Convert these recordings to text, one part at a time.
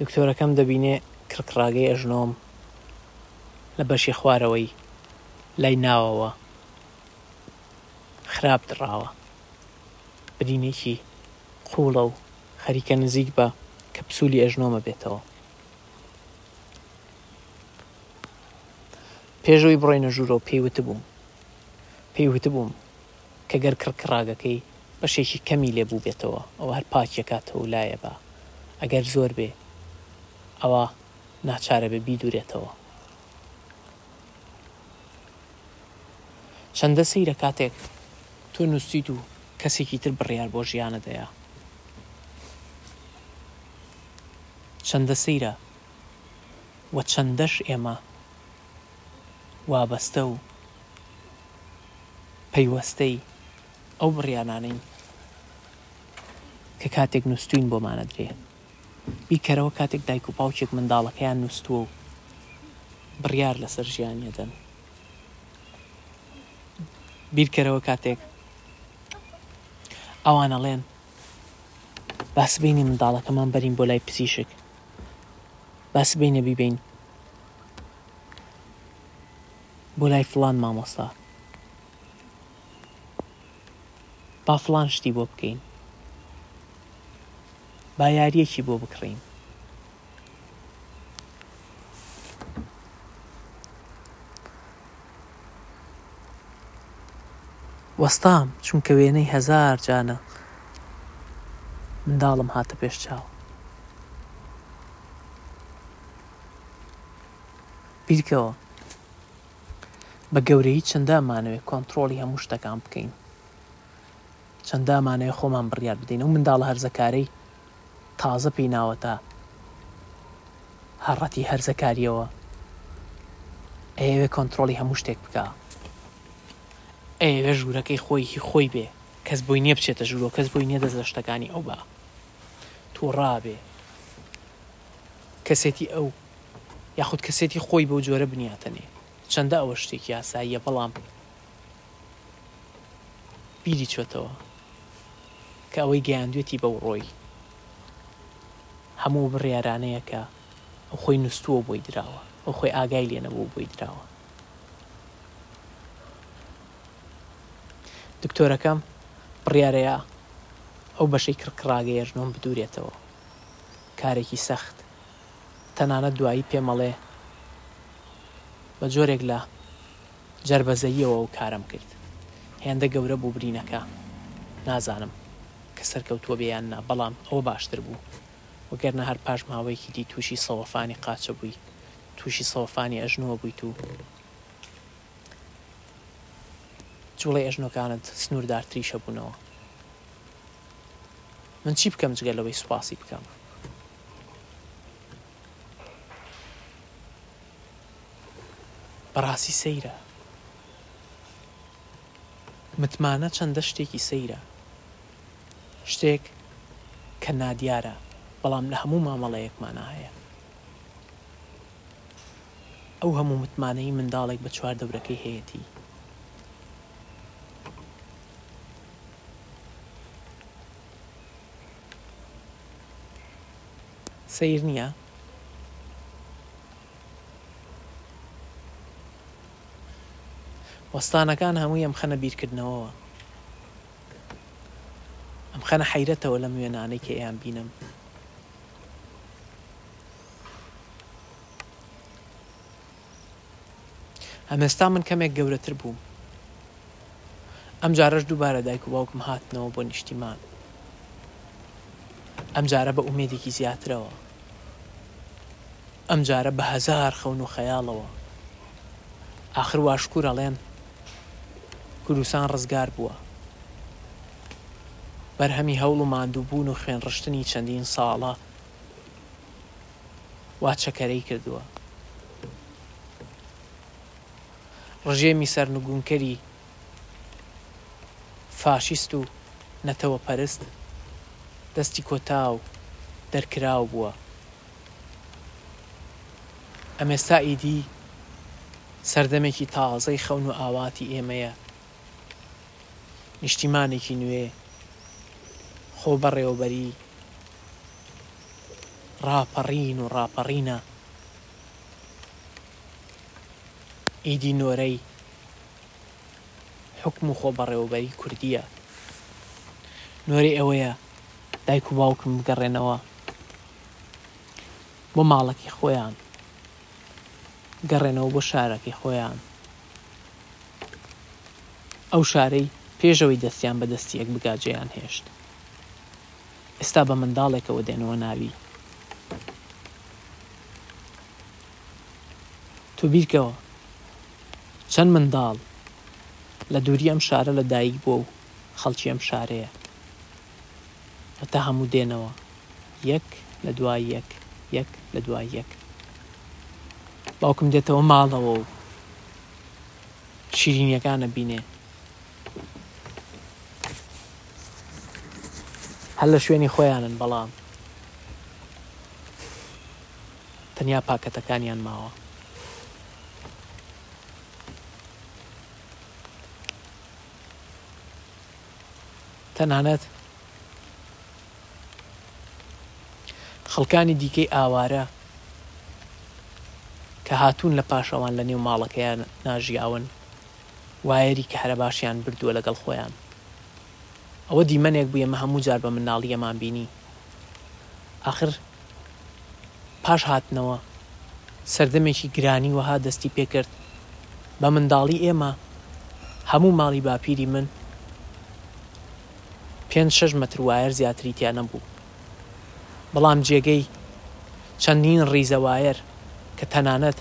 دکتۆرەکەم دەبینێ کڕکڕاگەی ئەژنۆم لە بەشی خوارەوەی لای ناوەوە خراپ دڕاوە، برینێکی قووڵە و خەریکە نزیک بە کەپسوولی ئەژنۆمە بێتەوە. پێش ئەوەی بڕۆینە ژوورەوە پێی وتبووم پێی وتبووم. کە گەر کڕکڕاگەکەی بەشێکی کەمی لێ بووبێتەوە ئەوا هەر پاکی ئەکاتەوە و لایەبا ئەگەر زۆر بێ ئەوا ناچارەبێ بیدورێتەوە چەندە سەیرە کاتێک تۆ نوستیت و کەسێکی تر بڕیار بۆ ژیانت ئەیا چەندە سەیرە وە چەندەش ئێمە وابەستە و پەیوەستەی ئەو بڕیانانەین کە کاتێک نوستوین بۆمانە درێ بیکەرەوە کاتێک دایک و باوکێک منداڵەکەیان نوستوە و بڕیار لەسەر ژیانی ئەدەن بیرکەرەوە کاتێک ئەوان ئەڵێن با سبەینێ منداڵەکەمان بەرین بۆ لای پزیشک با سبەینێ بیبەین بۆلای فڵان مامۆستا با فڵان شتی بۆ بکەین با یاریەکی بۆ بکڕین وەستام چونکە وێنەی هەزار جانە منداڵم هاتە پێش چاو بیرکەوە بە گەورەیی چەندە مانەوێ کۆنتڕۆڵی هەموو شتەکان بکەین چەندە مانەوێ خۆمان بڕیار بدەین و منداڵە هەرزەکارەی تازە پێی ناوەتە هەڕەتی هەرزەکاریەوە ئەیەوێ کۆنتترۆلی هەموو شتێک بکە ئەیەوێ ژوورەکەی خۆی هی خۆی بێ کەس بۆی نییە بچێتە ژوورۆ کەس بۆی نییە دەست لە شتەکانی ئەو بە تووڕابێ کەسێتی ئەو یاخود کەسێتی خۆی بەو جۆرە بنیاتەنێ چەندە ئەوە شتێک یاساییە بەڵام بیری چۆتەوە کە ئەوەی گەیاندوێتی بەو ڕۆی هەموو بڕیارانەیە کە ئەو خۆی نووسووە بۆی دراوە ئەو خۆی ئاگای لێنەبوو بۆی دراوە دکتۆرەکەم بڕیارەیە ئەو بەشەی کڕکڕاگەیەژنۆم بدورێتەوە کارێکی سەخت تەنانەت دوایی پێمەڵێ بە جۆرێک لە جەربەزەییەوە ئەو کارەم کرد هێندە گەورە بوو برینەکە نازانم کە سەرکەوتووە بێ یان نا بەڵام ئەوە باشتر بوو وەگەرنا هەر پاش ماوەیەکی دی تووشی سەوەفانی قاچە بووی تووشی سەوەفانی ئەژنووە بوویت و جوڵەی ئەژنۆکانت سنووردارتریش هەبوونەوە. من چی بکەم جگە لەوەی سوپاسی بکەم؟ بەڕاستی سەیرە. متمانە چەندە شتێکی سەیرە. شتێک کە نادیارە، بەڵام لە هەموو مامەڵەیەکمانا هەیە. ئەو هەموو متمانەی منداڵێک بە چواردەورەکەی هەیەتی، سەیر نییە وەستانەکان هەمووی ئەمخەنە بیرکردنەوەوە، ئەمخەنە حەیرەتەوە لەم وێنانەی کە ئێیانبینم، ئەمێستا من کەمێک گەورەتر بووم. ئەمجارەش دووبارە دایک و باوکم هاتنەوە بۆ نیشتیمان. ئەمجارە بە ئومێدێکی زیاترەوە. ئەمجارە بە هەزار خەون و خەیاڵەوە. ئاخر واشکور ئەڵێن کوردستان ڕزگار بووە. بەرهەمی هەوڵ و ماندووبوون و خوێنڕشتنی چەندین ساڵە وا چەکەرەی کردووە. ڕژێمی سەرنگوونکەری فاشیست و نەتەوەپەرست دەستی کۆتا و دەرکراو بووە. ئەمێستا ئیدی سەردەمێکی تازەی خەون و ئاواتی ئێمەیە. نیشتیمانێکی نوێ، خۆبەڕێوەبەری، ڕاپەڕین و ڕاپەڕینە، ئیدی نۆرەی حوکم و خۆبەڕێوەبەری کوردییە، نۆرەی ئەوەیە دایک و باوکم بگەڕێنەوە بۆ ماڵەکەی خۆیان، بگەڕێنەوە بۆ شارەکەی خۆیان. ئەو شارەی پێش ئەوەی دەستیان بە دەستی یەک بگا جێیان هێشت. ئێستا بە منداڵێکەوە دێنەوە ناوی. تۆ بیرکەوە چەند منداڵ لە دووری ئەم شارە لە دایک بووە و خەڵکی ئەم شارەیە. هەتا هەموو دێنەوە یەک لە دوای یەک یەک لە دوای یەک باوکم دێتەوە ماڵەوە و شیرینیەکانە بینێ هەر لە شوێنی خۆیانن بەڵام تەنیا پاکەتەکانیان ماوە تەنانەت خەڵکانی دیکەی ئاوارە کە هاتوون لە پاشەوان لە نێو ماڵەکەیان ناژیاون وایەری کە هەرە باشیان بردووە لەگەڵ خۆیان ئەوە دیمەنێک بوو ئێمە هەموو جار بە مناڵیەمان بینی ئاخر پاش هاتنەوە سەردەمێکی گرانی وەها دەستی پێکرد بە منداڵی ئێمە هەموو ماڵی باپیری من پێنج شەش مەتر وایەر زیاتری تیا نەبوو بەڵام جێگەی چەندین ڕیزە وایەر کە تەنانەت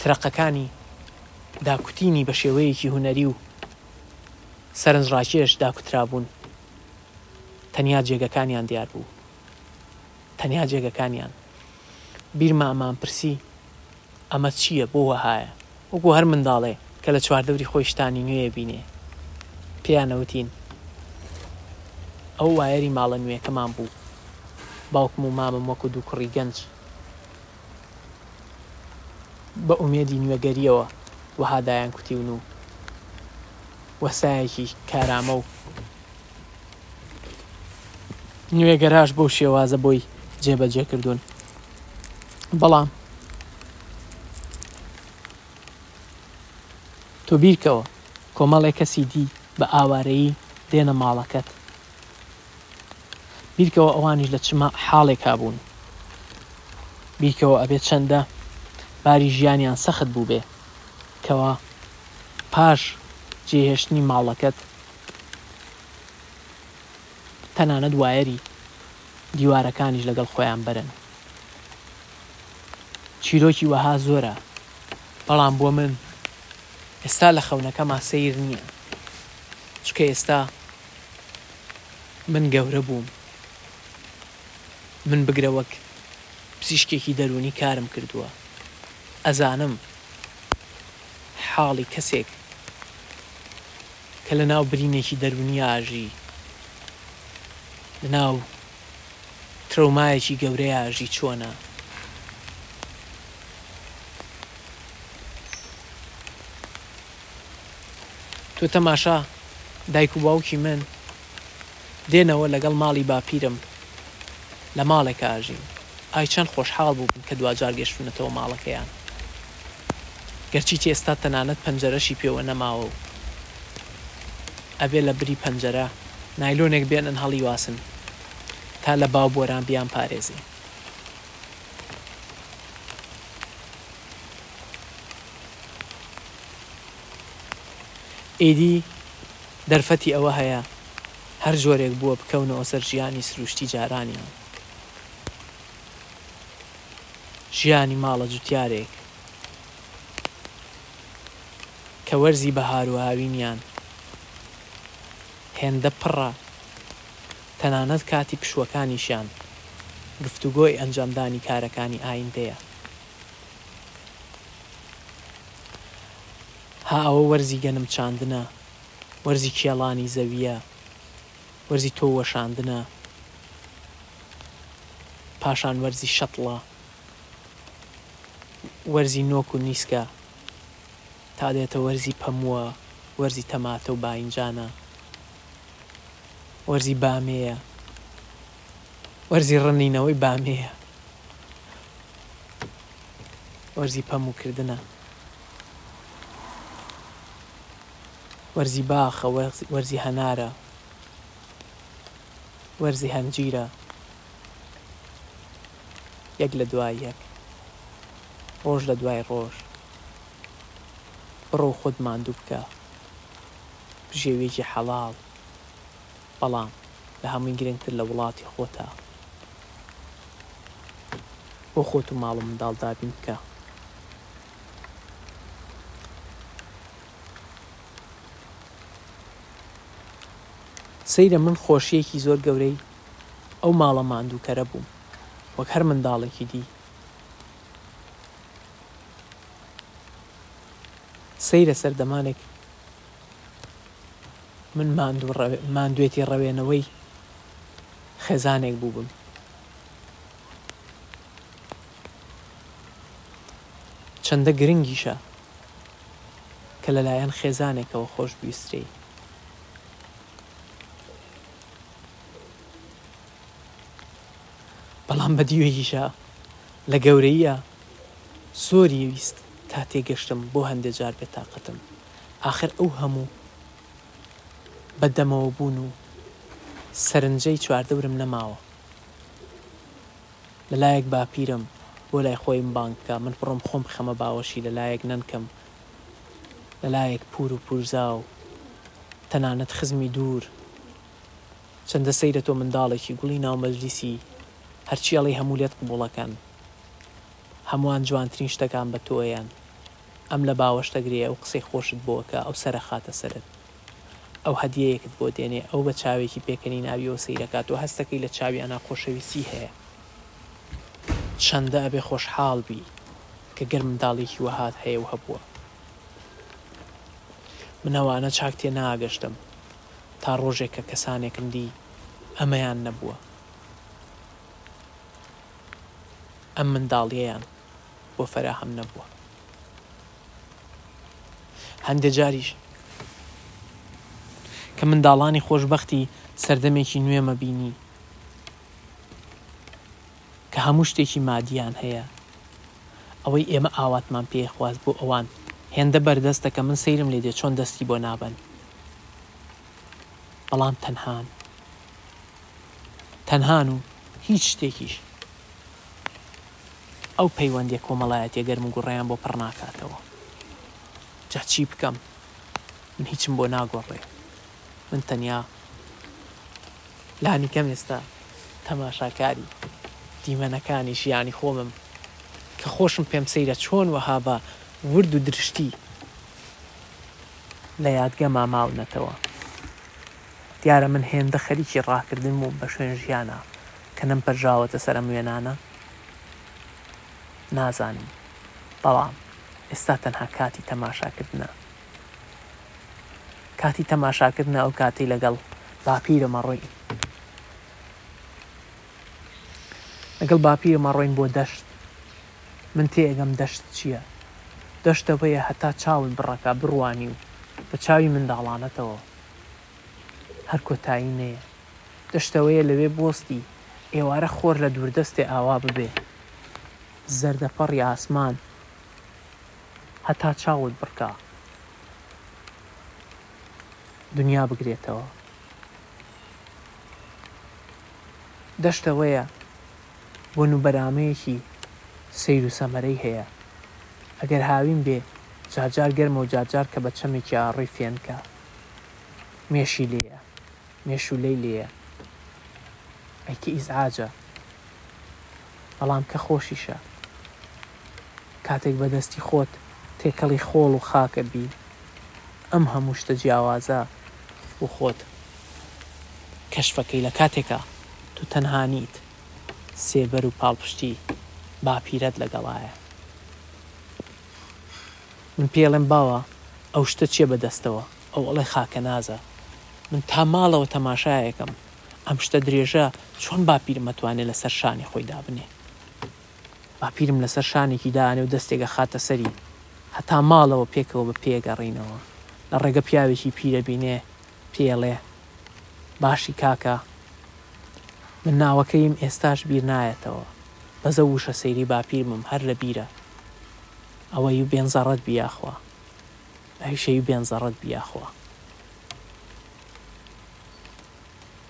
ترەقەکانی داکوتینی بە شێوەیەکی هونەری و سەرنجڕاکێش داکوترابوون. تەنیا جێگەکانیان دیار بوو. تەنیا جێگەکانیان. بیرمە ئەمان پرسی، ئەمە چییە؟ بۆ وەهایە؟ وەکو هەر منداڵێ کە لە چواردەوری خۆی شتانی نوێ ئەبینێ. پێیان ئەوتین، ئەوە وایەری ماڵە نوێکەمان بوو. باوکم و مامم وەکو دوو کوڕی گەنج. بە ئومێدی نوێگەرییەوە وەها دایانکوتیون و وەستایەکی کارامە و نوێگەراش بەو شێوازە بۆی جێبەجێ کردوون. بەڵام تۆ بیرکەوە کۆمەڵێ کەسی دی بە ئاوارەیی دێنە ماڵەکەت بیرکەوە ئەوانیش لە چ حاڵێکا بوون. بیرکەوە ئەبێ چەندە باری ژیانیان سەخت بووبێ کەوا پاش جێهێشتنی ماڵەکەت تەنانەت وایەری دیوارەکانیش لەگەڵ خۆیان بەرن. چیرۆکی وەها زۆرە بەڵام بۆ من ئێستا لە خەونەکەما سەیر نییە چونکە ئێستا من گەورە بووم من بگرە وەک پزیشکێکی دەروونی کارم کردووە ئەزانم حاڵی کەسێک کە لە ناو برینێکی دەروونی ئاژی لە ناو ترەومایەکی گەورەی ئاژی چۆنە تۆ تەماشا دایک و باوکی من دێنەوە لەگەڵ ماڵی باپیرم لە ماڵێکا ئەژین، ئای چەند خۆشحاڵ بووبن کە دواجار گەشتوونەتەوە ماڵەکەیان، گەرچی ئێستا تەنانەت پەنجەرەشی پێوە نەماوە و ئەبێ لە بری پەنجەرە نایلۆنێک بێنن هەڵیواسن تا لە با و بۆران بیانپارێزن. ئیدی دەرفەتی ئەوە هەیە هەر جۆرێک بووە بکەونەوە سەر ژیانی سروشتی جارانیان، ژیانی ماڵە جوتیارێک کە وەرزی بەهارو هاوینیان هێندە پڕە تەنانەت کاتی پشووەکانیشیان گفتوگۆی ئەنجامدانی کارەکانی ئایندەیە. ها ئەوە وەرزی گەنم چاندنە، وەرزی کێڵانی زەوییە، وەرزی تۆو وەشاندنە، پاشان وەرزی شەتڵە، وەرزی نۆک و نیسکە، تا دێتە وەرزی پەمووە، وەرزی تەماتە و باینجانە، وەرزی بامێیە، وەرزی ڕنینەوەی بامێیە. وەرزی پەموو کردنە. وەرزی باخە وەرزی هەنارە. وەرزی هەنجیرە. یەک لە دوای یەک. ڕۆژ لە دوای ڕۆژ. بڕۆ و خۆت ماندوو بکە. بژێویێکی حەڵاڵ. بەڵام لە هەمووی گرنگتر لە وڵاتی خۆتا بۆ خۆت و ماڵ و منداڵ دابین بکە. سەیرە من خۆشییەکی زۆر گەورەی ئەو ماڵە ماندووکەرە بووم، وەک هەر منداڵێکی دی. سەیرە سەردەمانێک من ماندوێتی ڕەوێنەوەی خێزانێک بووبم. چەندە گرنگیشە کە لەلایەن خێزانێکەوە خۆشبویسترێی. بەڵام بە دیوێکیشا لە گەورەییە زۆری ویست تا تێگەشتم بۆ هەندێ جار بێتاقەتم. ئاخر ئەو هەموو بە دەمەوە بوون و سەرنجەی چواردەورم نەماوە. لە لایەک باپیرم بۆ لای خۆیم بانگ بکا، من بڕۆم خۆم بخەمە باوەشی، لە لایەک نەنکم، لە لایەک پوور و پوورزاو، تەنانەت خزمی دوور. چەندە سەیرە تۆ منداڵێکی گوڵی ناو مەجلیسی، هەرچی ئەڵێی هەموو لێت قبووڵ ئەکەن. هەمووان جوانترین شتەکان بە تۆیەن. ئەم لە باوەش دەگرێ ئەو قسەی خۆشت بۆ ئەکا ئەو سەرئەخاتە سەرت ئەو هەدیەیەکت بۆ دێنێ ئەو بە چاوێکی پێکەنیناویەوە سەیرەکا تۆ هەستەکەی لە چاویانا خۆشەویستی هەیە چەندە ئەبێ خۆشحاڵ بی کە گەر منداڵێکی وەهات هەیە و هەبووە من ئەوانە چاک تێ ناگەشتم تا ڕۆژێک کە کەسانێکم دی ئەمەیان نەبووە ئەم منداڵیەیان بۆ فەراهەم نەبووە. هەندێ جاریش کە منداڵانی خۆشبەختی سەردەمێکی نوێمە بینی کە هەموو شتێکی مادیان هەیە، ئەوەی ئێمە ئاواتمان پێیە خواست بۆ ئەوان هێندە بەردەستە کە من سەیرم لێ دێ چۆن دەستی بۆ نابەن. بەڵام تەنهان. تەنهان و هیچ شتێکیش. ئەو پەیوەندیە کۆمەڵایەتیە گەرم و گوڕەیان بۆ پڕ ناکاتەوە جا چی بکەم من هیچم بۆ ناگۆڕێ من تەنیا لانی کەم ئێستا تەماشاکاری دیمەنەکانی ژیانی خۆمم کە خۆشم پێم سەیرە چۆن وەها بە ورد و درشتی لە یادگەما ماونەتەوە. دیارە من هێندە خەریکی ڕاکردن بووم بە شوێن ژیانا کە نەمپەرژاوەتە سەر ئەم وێنانە؟ نازانم، بەڵام ئێستا تەنها کاتی تەماشاکردنە. کاتی تەماشاکردنە ئەو کاتەی لەگەڵ باپیرە مەڕۆین. لەگەڵ باپیرە مەڕۆین بۆ دەشت. من تێئەگەم دەشت چییە. دەشت ئەوەیە هەتا چاوت بڕەکا بڕوانی و بە چاوی منداڵانەتەوە هەر کۆتایی نەیە. دەشتەوەیە لەوێ بوەستی، ئێوارە خۆر لە دووردەستێ ئاوا ببێ. زەردەپەڕی ئاسمان هەتا چاوت بڕکا، دنیا بگرێتەوە. دەشتەوەیە بۆن و بەرامەیەکی سەیر و سەمەرەی هەیە. ئەگەر هاوین بێ، جارجار گەرمە و جارجار کە بە چەمێکی ئاڕۆی فێنکە. مێشی لێیە مێشولەی لێیە ئەیکە ئیزعاجە بەڵام کە خۆشیشە کاتێک بەدەستی خۆت تێکەڵی خۆڵ و خاکە بی ئەم هەموو شتە جیاوازە بۆ خۆت کەشفەکەی لە کاتێکا تو تەنها نیت سێبەر و پاڵپشتی باپیرەت لەگەڵایە. من پێی ئەڵێم باوە ئەو شتە چیە بە دەستەوە؟ ئەو ئەڵێ خاکەنازە. من تا ماڵەوە تەماشایەکەم ئەم شتە درێژە چۆن باپیرم ئەتوانێ لە سەر شانی خۆی دابنێ؟ باپیرم لە سەر شانێکی دانێ و دەستێک ئەخاتە سەری. هەتا ماڵەوە پێکەوە بە پێ ئەگەڕینەوە. لە ڕێگە پیاوێکی پیر ئەبینێ پێی ئەڵێ باشی کاکە. من ناوەکەیم ئێستاش بیر نایەتەوە. بەزە ووشە سەیری باپیرمم هەر لە بیرە. ئەوە یو بێن زەڕەت بی یاخوا هەیشە یو بێن زەڕەت بی یاخوا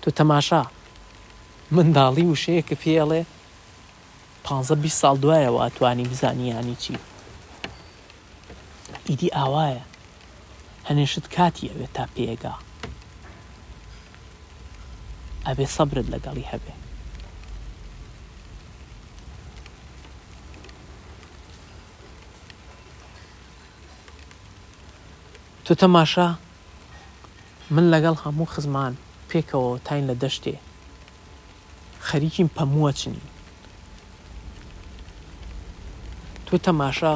تۆ تەماشا منداڵی وشەیە کە پێ ئەڵێ پانزە بیست ساڵ دوایە وا توانی بزانی یانی چی ئیدی ئاوایە هەنێ شت کاتی ئەوێ تا پێگا ئەبێ سەبرت لەگەڵی هەبێ تو تەماشا من لەگەڵ هەموو خزمان پێکەوە تاین لە دەشتێ خەریکین پەمووە چنین تو تەماشا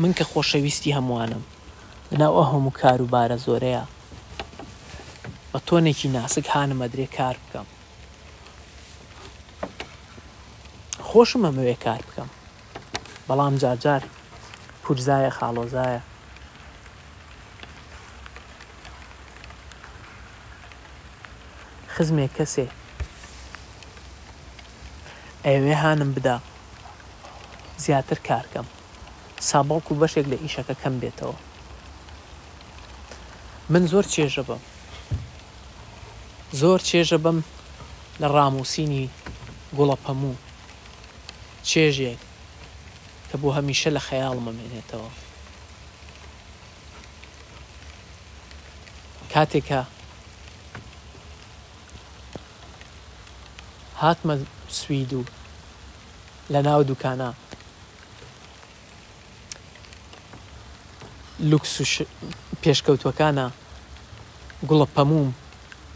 من کە خۆشەویستی هەمووانم لەناو ئە هەموو کار و بارە زۆرەیە بە تۆنێکی ناسک هانمە درێ کار بکەم خۆشم ئەمەوێ کار بکەم بەڵام جارجار پورزایە خاڵۆزایە خزمێ کەسێ ئەوێ هانم بدا زیاتر کارکەم سابڵک و بەشێک لە ئیشەکە کەم بێتەوە من زۆر چێژە بم زۆر چێژە بەم لە ڕامووسینی گوڵە پەموو چێژێک کە بۆ هەمیشە لە خەیاڵمە مێنێتەوە کاتێکە هاتمە سوید و لە ناو دوکانە لوکس و پێشکەوتوەکانە گوڵە پەمووم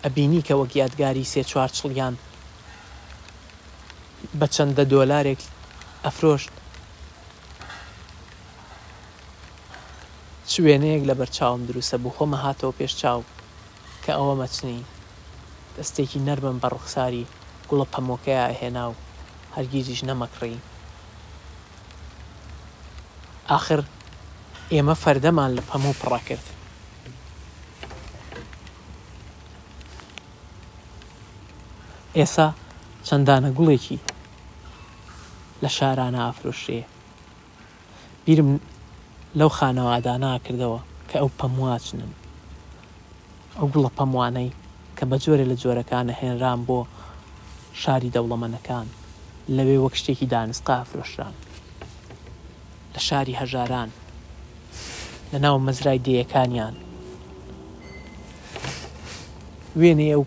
ئەبینی کە وەک یادگاری سێ چوار چڵیان بە چەند دە دۆلارێک ئەفرۆشت چ وێنەیەک لەبەر چاوم دروستە بوو خۆمە هاتەوە پێش چاو کە ئەوە مەچنی دەستێکی نەرمم بە ڕوخساری گوڵە پەمۆکەیا ئەهێنا و هەرگیزیش نەمەکڕی. ئاخر ئێمە فەردەمان لە پەموو پڕە کرد. ئێسا چەند دانە گوڵێکی لە شارانە ئەفرۆشرێ. بیرم لەو خانەوادانە کردەوە کە ئەو پەمواچنن، ئەو گوڵە پەموانەی کە بە جۆرێ لە جۆرەکان ئەهێنران بۆ شاری دەوڵەمەنەکان، لەوێ وەک شتێکی دانسقە ئەفرۆشران. لە شاری هەژاران، لە ناو مەزرای دێیەکانیان، وێنەی ئەو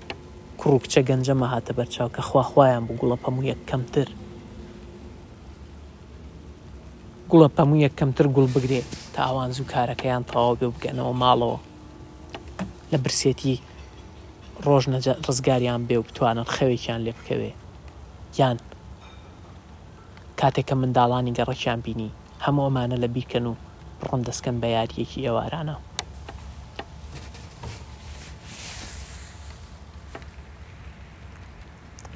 کوڕ و کچە گەنجەمە هاتە بەرچاو کە خواخوایان بوو گوڵە پەموویەک کەمتر گوڵە پەمویەک کەمتر گوڵ بگرێ تا ئەوان زوو کارەکەیان تەواو بێ بگەنەوە ماڵەوە لە برسێتی ڕۆژ نەجە ڕزگاریان بێ و بتوانن خەوێکیان لێ بکەوێ یان کاتێکە منداڵانی گەڕەکیان بینی هەموو ئەمانە لە بیرکەن و بڕۆن دەستکەن بە یاریەکی ئێوارانە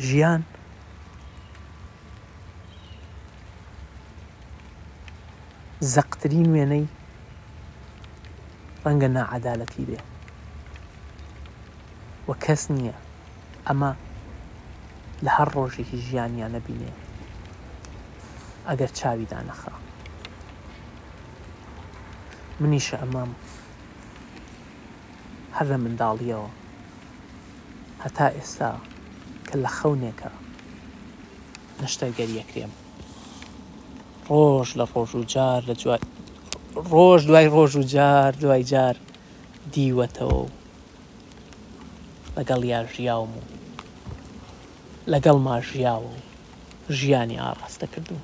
ژیان زەقترین وێنەی ڕەنگە ناعەدالەتی بێ و کەس نییە ئەمە لە هەر ڕۆژێکی ژیانیان نەبینێ ئەگەر چاوی دانەخا منیشە ئەمام هەر لە منداڵیەوە هەتا ئێستا کە لە خەونێکا نەشتەرگەری ئەکرێم ڕۆژ لە ڕۆژ و جار لە جوای ڕۆژ دوای ڕۆژ و جار دوای جار دیوەتەوە و لەگەڵ یا ژیاوم و لەگەڵ ما ژیاوە و ژیانی ئاڕاستە کردووم